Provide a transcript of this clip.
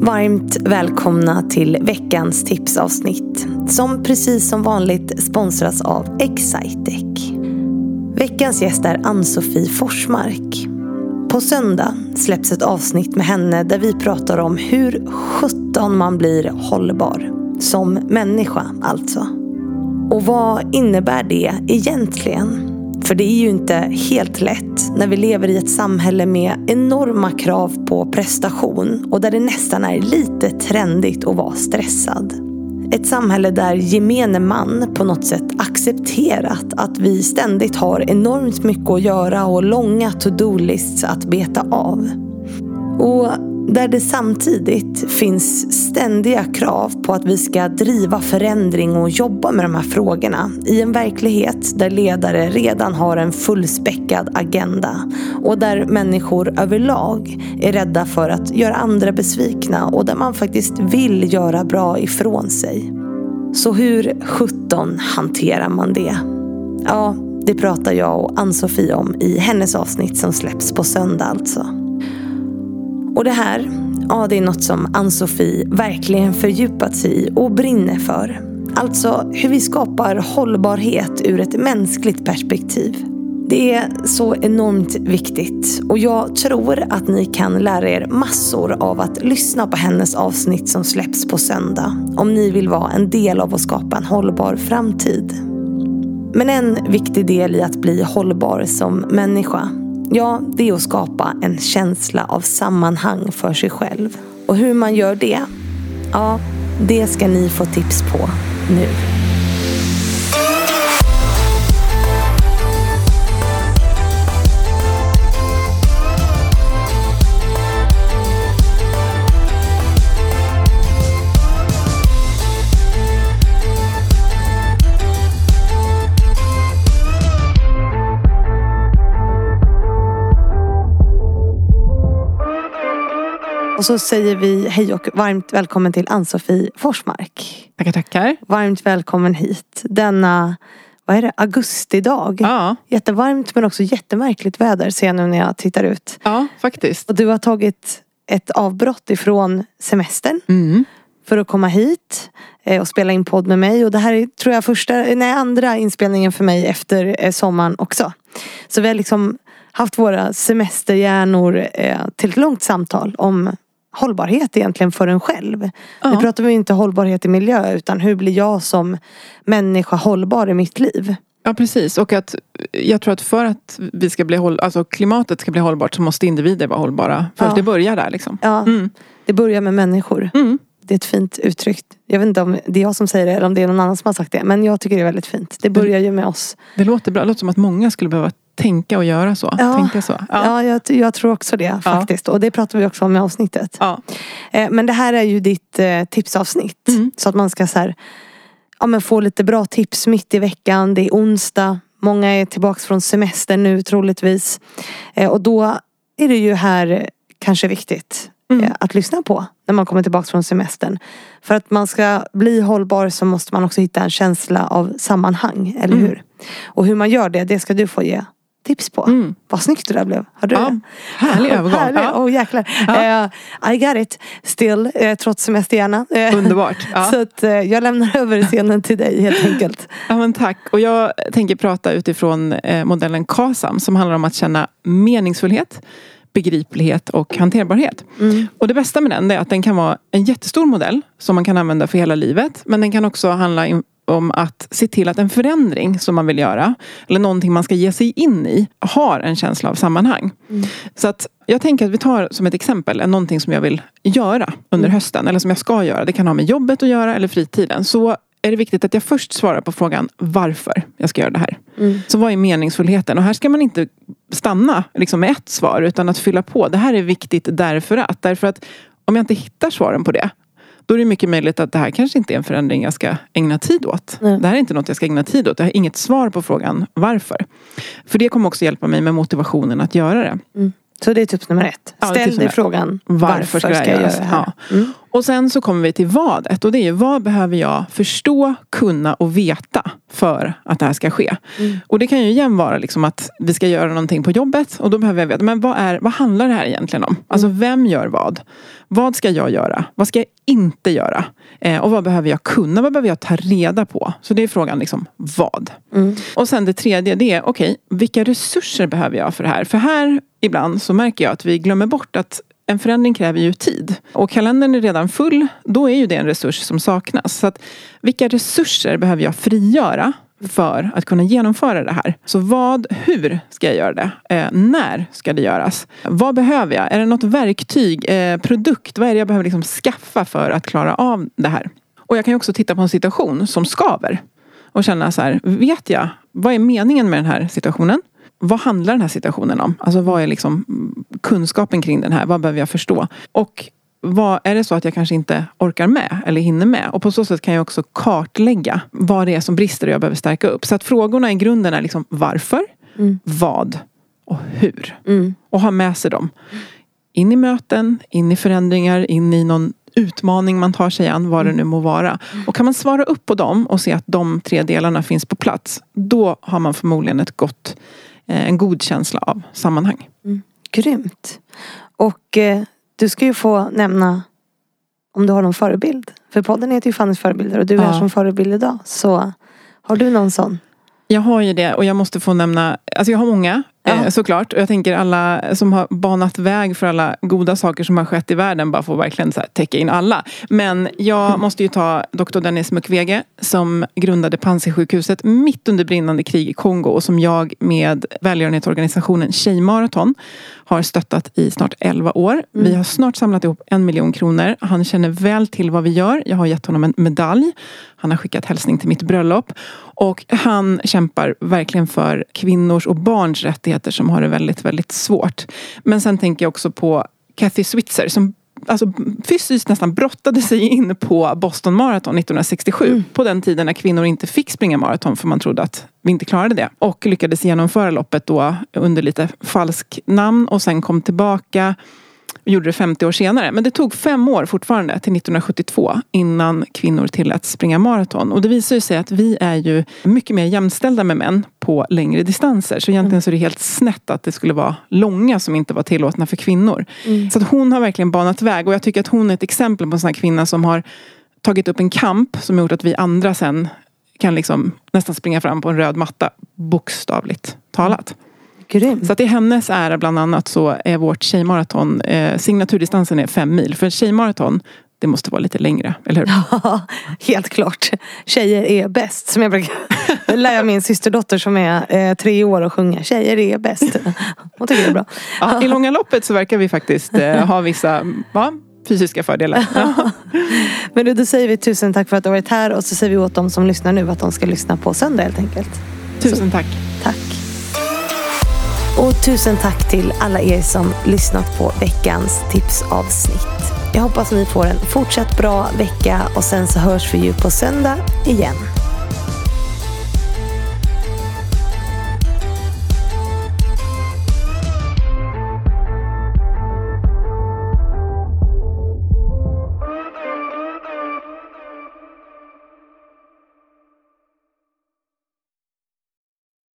Varmt välkomna till veckans tipsavsnitt som precis som vanligt sponsras av Excitec. Veckans gäst är Ann-Sofie Forsmark. På söndag släpps ett avsnitt med henne där vi pratar om hur 17 man blir hållbar. Som människa alltså. Och vad innebär det egentligen? För det är ju inte helt lätt när vi lever i ett samhälle med enorma krav på prestation och där det nästan är lite trendigt att vara stressad. Ett samhälle där gemene man på något sätt accepterat att vi ständigt har enormt mycket att göra och långa to-do-lists att beta av. Och där det samtidigt finns ständiga krav på att vi ska driva förändring och jobba med de här frågorna i en verklighet där ledare redan har en fullspäckad agenda och där människor överlag är rädda för att göra andra besvikna och där man faktiskt vill göra bra ifrån sig. Så hur 17 hanterar man det? Ja, det pratar jag och Ann-Sofie om i hennes avsnitt som släpps på söndag alltså. Och det här, ja det är något som Ann-Sofie verkligen fördjupat sig i och brinner för. Alltså hur vi skapar hållbarhet ur ett mänskligt perspektiv. Det är så enormt viktigt och jag tror att ni kan lära er massor av att lyssna på hennes avsnitt som släpps på söndag. Om ni vill vara en del av att skapa en hållbar framtid. Men en viktig del i att bli hållbar som människa Ja, det är att skapa en känsla av sammanhang för sig själv. Och hur man gör det, ja, det ska ni få tips på nu. Och så säger vi hej och varmt välkommen till Ann-Sofie Forsmark. Tackar, tackar. Varmt välkommen hit denna vad är det, augustidag. Ja. Jättevarmt men också jättemärkligt väder ser jag nu när jag tittar ut. Ja, faktiskt. Och du har tagit ett avbrott ifrån semestern Mm. för att komma hit eh, och spela in podd med mig. Och det här är tror jag första, nej andra inspelningen för mig efter eh, sommaren också. Så vi har liksom haft våra semesterhjärnor eh, till ett långt samtal om hållbarhet egentligen för en själv. Ja. Nu pratar vi inte hållbarhet i miljö utan hur blir jag som människa hållbar i mitt liv? Ja, precis. Och att jag tror att för att vi ska bli håll, alltså klimatet ska bli hållbart så måste individer vara hållbara. För Ja. det börjar där liksom. Ja, Mm. Det börjar med människor. Mm. Det är ett fint uttryck. Jag vet inte om det är jag som säger det eller om det är någon annan som har sagt det. Men jag tycker det är väldigt fint. Det börjar ju med oss. Det låter bra. Det låter som att många skulle behöva tänka och göra så. Ja. Tänka så. Ja. Ja, jag, jag tror också det faktiskt. Och det pratar vi också om i avsnittet. Ja. Eh, men det här är ju ditt eh, tipsavsnitt. Mm. Så att man ska så här, ja, men få lite bra tips mitt i veckan. Det är onsdag. Många är tillbaks från semester nu troligtvis. Eh, och då är det ju här kanske viktigt Mm. att lyssna på när man kommer tillbaks från semestern. För att man ska bli hållbar så måste man också hitta en känsla av sammanhang, eller Mm. hur? Och hur man gör det, det ska du få ge tips på. Mm. Vad snyggt det där blev. Har du Ja, det? härlig övergång. Härlig. Ja. Oh, jäklar. Ja. Eh, I got it. Still, eh, trots semesterhjärna. Eh, Underbart. Ja. Så att, jag lämnar över scenen till dig helt enkelt. Ja, men tack. Och jag tänker prata utifrån modellen KASAM som handlar om att känna meningsfullhet, begriplighet och hanterbarhet. Mm. Och det bästa med den är att den kan vara en jättestor modell som man kan använda för hela livet. Men den kan också handla om att se till att en förändring som man vill göra eller någonting man ska ge sig in i har en känsla av sammanhang. Så att jag tänker att vi tar som ett exempel någonting som jag vill göra under hösten eller som jag ska göra. Det kan ha med jobbet att göra eller fritiden. Så är det viktigt att jag först svarar på frågan varför jag ska göra det här. Mm. Så vad är meningsfullheten? Och här ska man inte stanna liksom med ett svar utan att fylla på. Det här är viktigt därför att. Därför att om jag inte hittar svaren på det då är det mycket möjligt att det här kanske inte är en förändring jag ska ägna tid åt. Nej. Det här är inte något jag ska ägna tid åt. Jag har inget svar på frågan varför. För det kommer också hjälpa mig med motivationen att göra det. Så det är tips nummer ett. Ja, Ställ tips dig frågan Varför ska jag göra det här? Ja. Mm. Och sen så kommer vi till vadet och det är ju vad behöver jag förstå, kunna och veta för att det här ska ske. Mm. Och det kan ju igen vara liksom att vi ska göra någonting på jobbet och då behöver jag veta, men vad, är, vad handlar det här egentligen om? Alltså mm. vem gör vad? Vad ska jag göra? Vad ska jag inte göra? Eh, och vad behöver jag kunna? Vad behöver jag ta reda på? Så det är frågan liksom vad. Mm. Och sen det tredje det är okej, okay, vilka resurser behöver jag för det här? För här ibland så märker jag att vi glömmer bort att en förändring kräver ju tid. Och kalendern är redan full, då är ju det en resurs som saknas. Så att, vilka resurser behöver jag frigöra för att kunna genomföra det här. Så vad, hur ska jag göra det? Eh, när ska det göras? Vad behöver jag? Är det något verktyg, eh, produkt? Vad är det jag behöver liksom skaffa för att klara av det här? Och jag kan också titta på en situation som skaver. Och känna så här, vet jag, vad är meningen med den här situationen? Vad handlar den här situationen om? Alltså vad är liksom kunskapen kring den här? Vad behöver jag förstå? Och vad, är det så att jag kanske inte orkar med eller hinner med? Och på så sätt kan jag också kartlägga vad det är som brister och jag behöver stärka upp. Så att frågorna i grunden är liksom varför, mm. vad och hur. Mm. Och ha med sig dem. In i möten, in i förändringar, in i någon utmaning man tar sig an, vad det mm. nu må vara. Och kan man svara upp på dem och se att de tre delarna finns på plats, då har man förmodligen ett gott, en god känsla av sammanhang. Mm. Grymt. Och eh, du ska ju få nämna om du har någon förebild. För podden heter ju Fannys förebilder och du är ja. som förebild idag. Så har du någon sån? Jag har ju det och jag måste få nämna, alltså jag har många ja. eh, såklart. Och jag tänker alla som har banat väg för alla goda saker som har skett i världen bara får verkligen så här, täcka in alla. Men jag mm. måste ju ta Dr. Dennis Mukwege som grundade Panzisjukhuset mitt under brinnande krig i Kongo och som jag med välgörenhetsorganisationen Tjejmaraton har stöttat i snart 11 år. Mm. Vi har snart samlat ihop en miljon kronor. Han känner väl till vad vi gör. Jag har gett honom en medalj. Han har skickat hälsning till mitt bröllop. Och han kämpar verkligen för kvinnors och barns rättigheter som har det väldigt, väldigt svårt. Men sen tänker jag också på Kathy Switzer som alltså, fysiskt nästan brottade sig in på Boston Marathon 1967. Mm. På den tiden när kvinnor inte fick springa maraton för man trodde att vi inte klarade det. Och lyckades genomföra loppet då under lite falsk namn och sen kom tillbaka gjorde det 50 år senare. Men det tog fem år fortfarande till 1972 innan kvinnor tilläts springa maraton. Och det visar sig att vi är ju mycket mer jämställda med män på längre distanser. Så egentligen så är det helt snett att det skulle vara långa som inte var tillåtna för kvinnor. Mm. Så att hon har verkligen banat väg och jag tycker att hon är ett exempel på en sån här kvinna som har tagit upp en kamp som gjort att vi andra sen kan liksom nästan springa fram på en röd matta, bokstavligt talat. Grymt. Så att i hennes ära bland annat så är vårt tjejmaraton, eh, signaturdistansen är fem mil. För tjejmaraton det måste vara lite längre, eller hur? Ja, helt klart. Tjejer är bäst. Som jag brukar det lär jag min systerdotter som är eh, tre år att sjunga. Tjejer är bäst. Hon tycker det är bra. Ja, I långa loppet så verkar vi faktiskt eh, ha vissa ja, fysiska fördelar. Ja. Men du, då säger vi tusen tack för att du har varit här och så säger vi åt dem som lyssnar nu att de ska lyssna på söndag helt enkelt. Tusen tack. Tack. Och tusen tack till alla er som lyssnat på veckans tipsavsnitt. Jag hoppas ni får en fortsatt bra vecka och sen så hörs vi ju på söndag igen.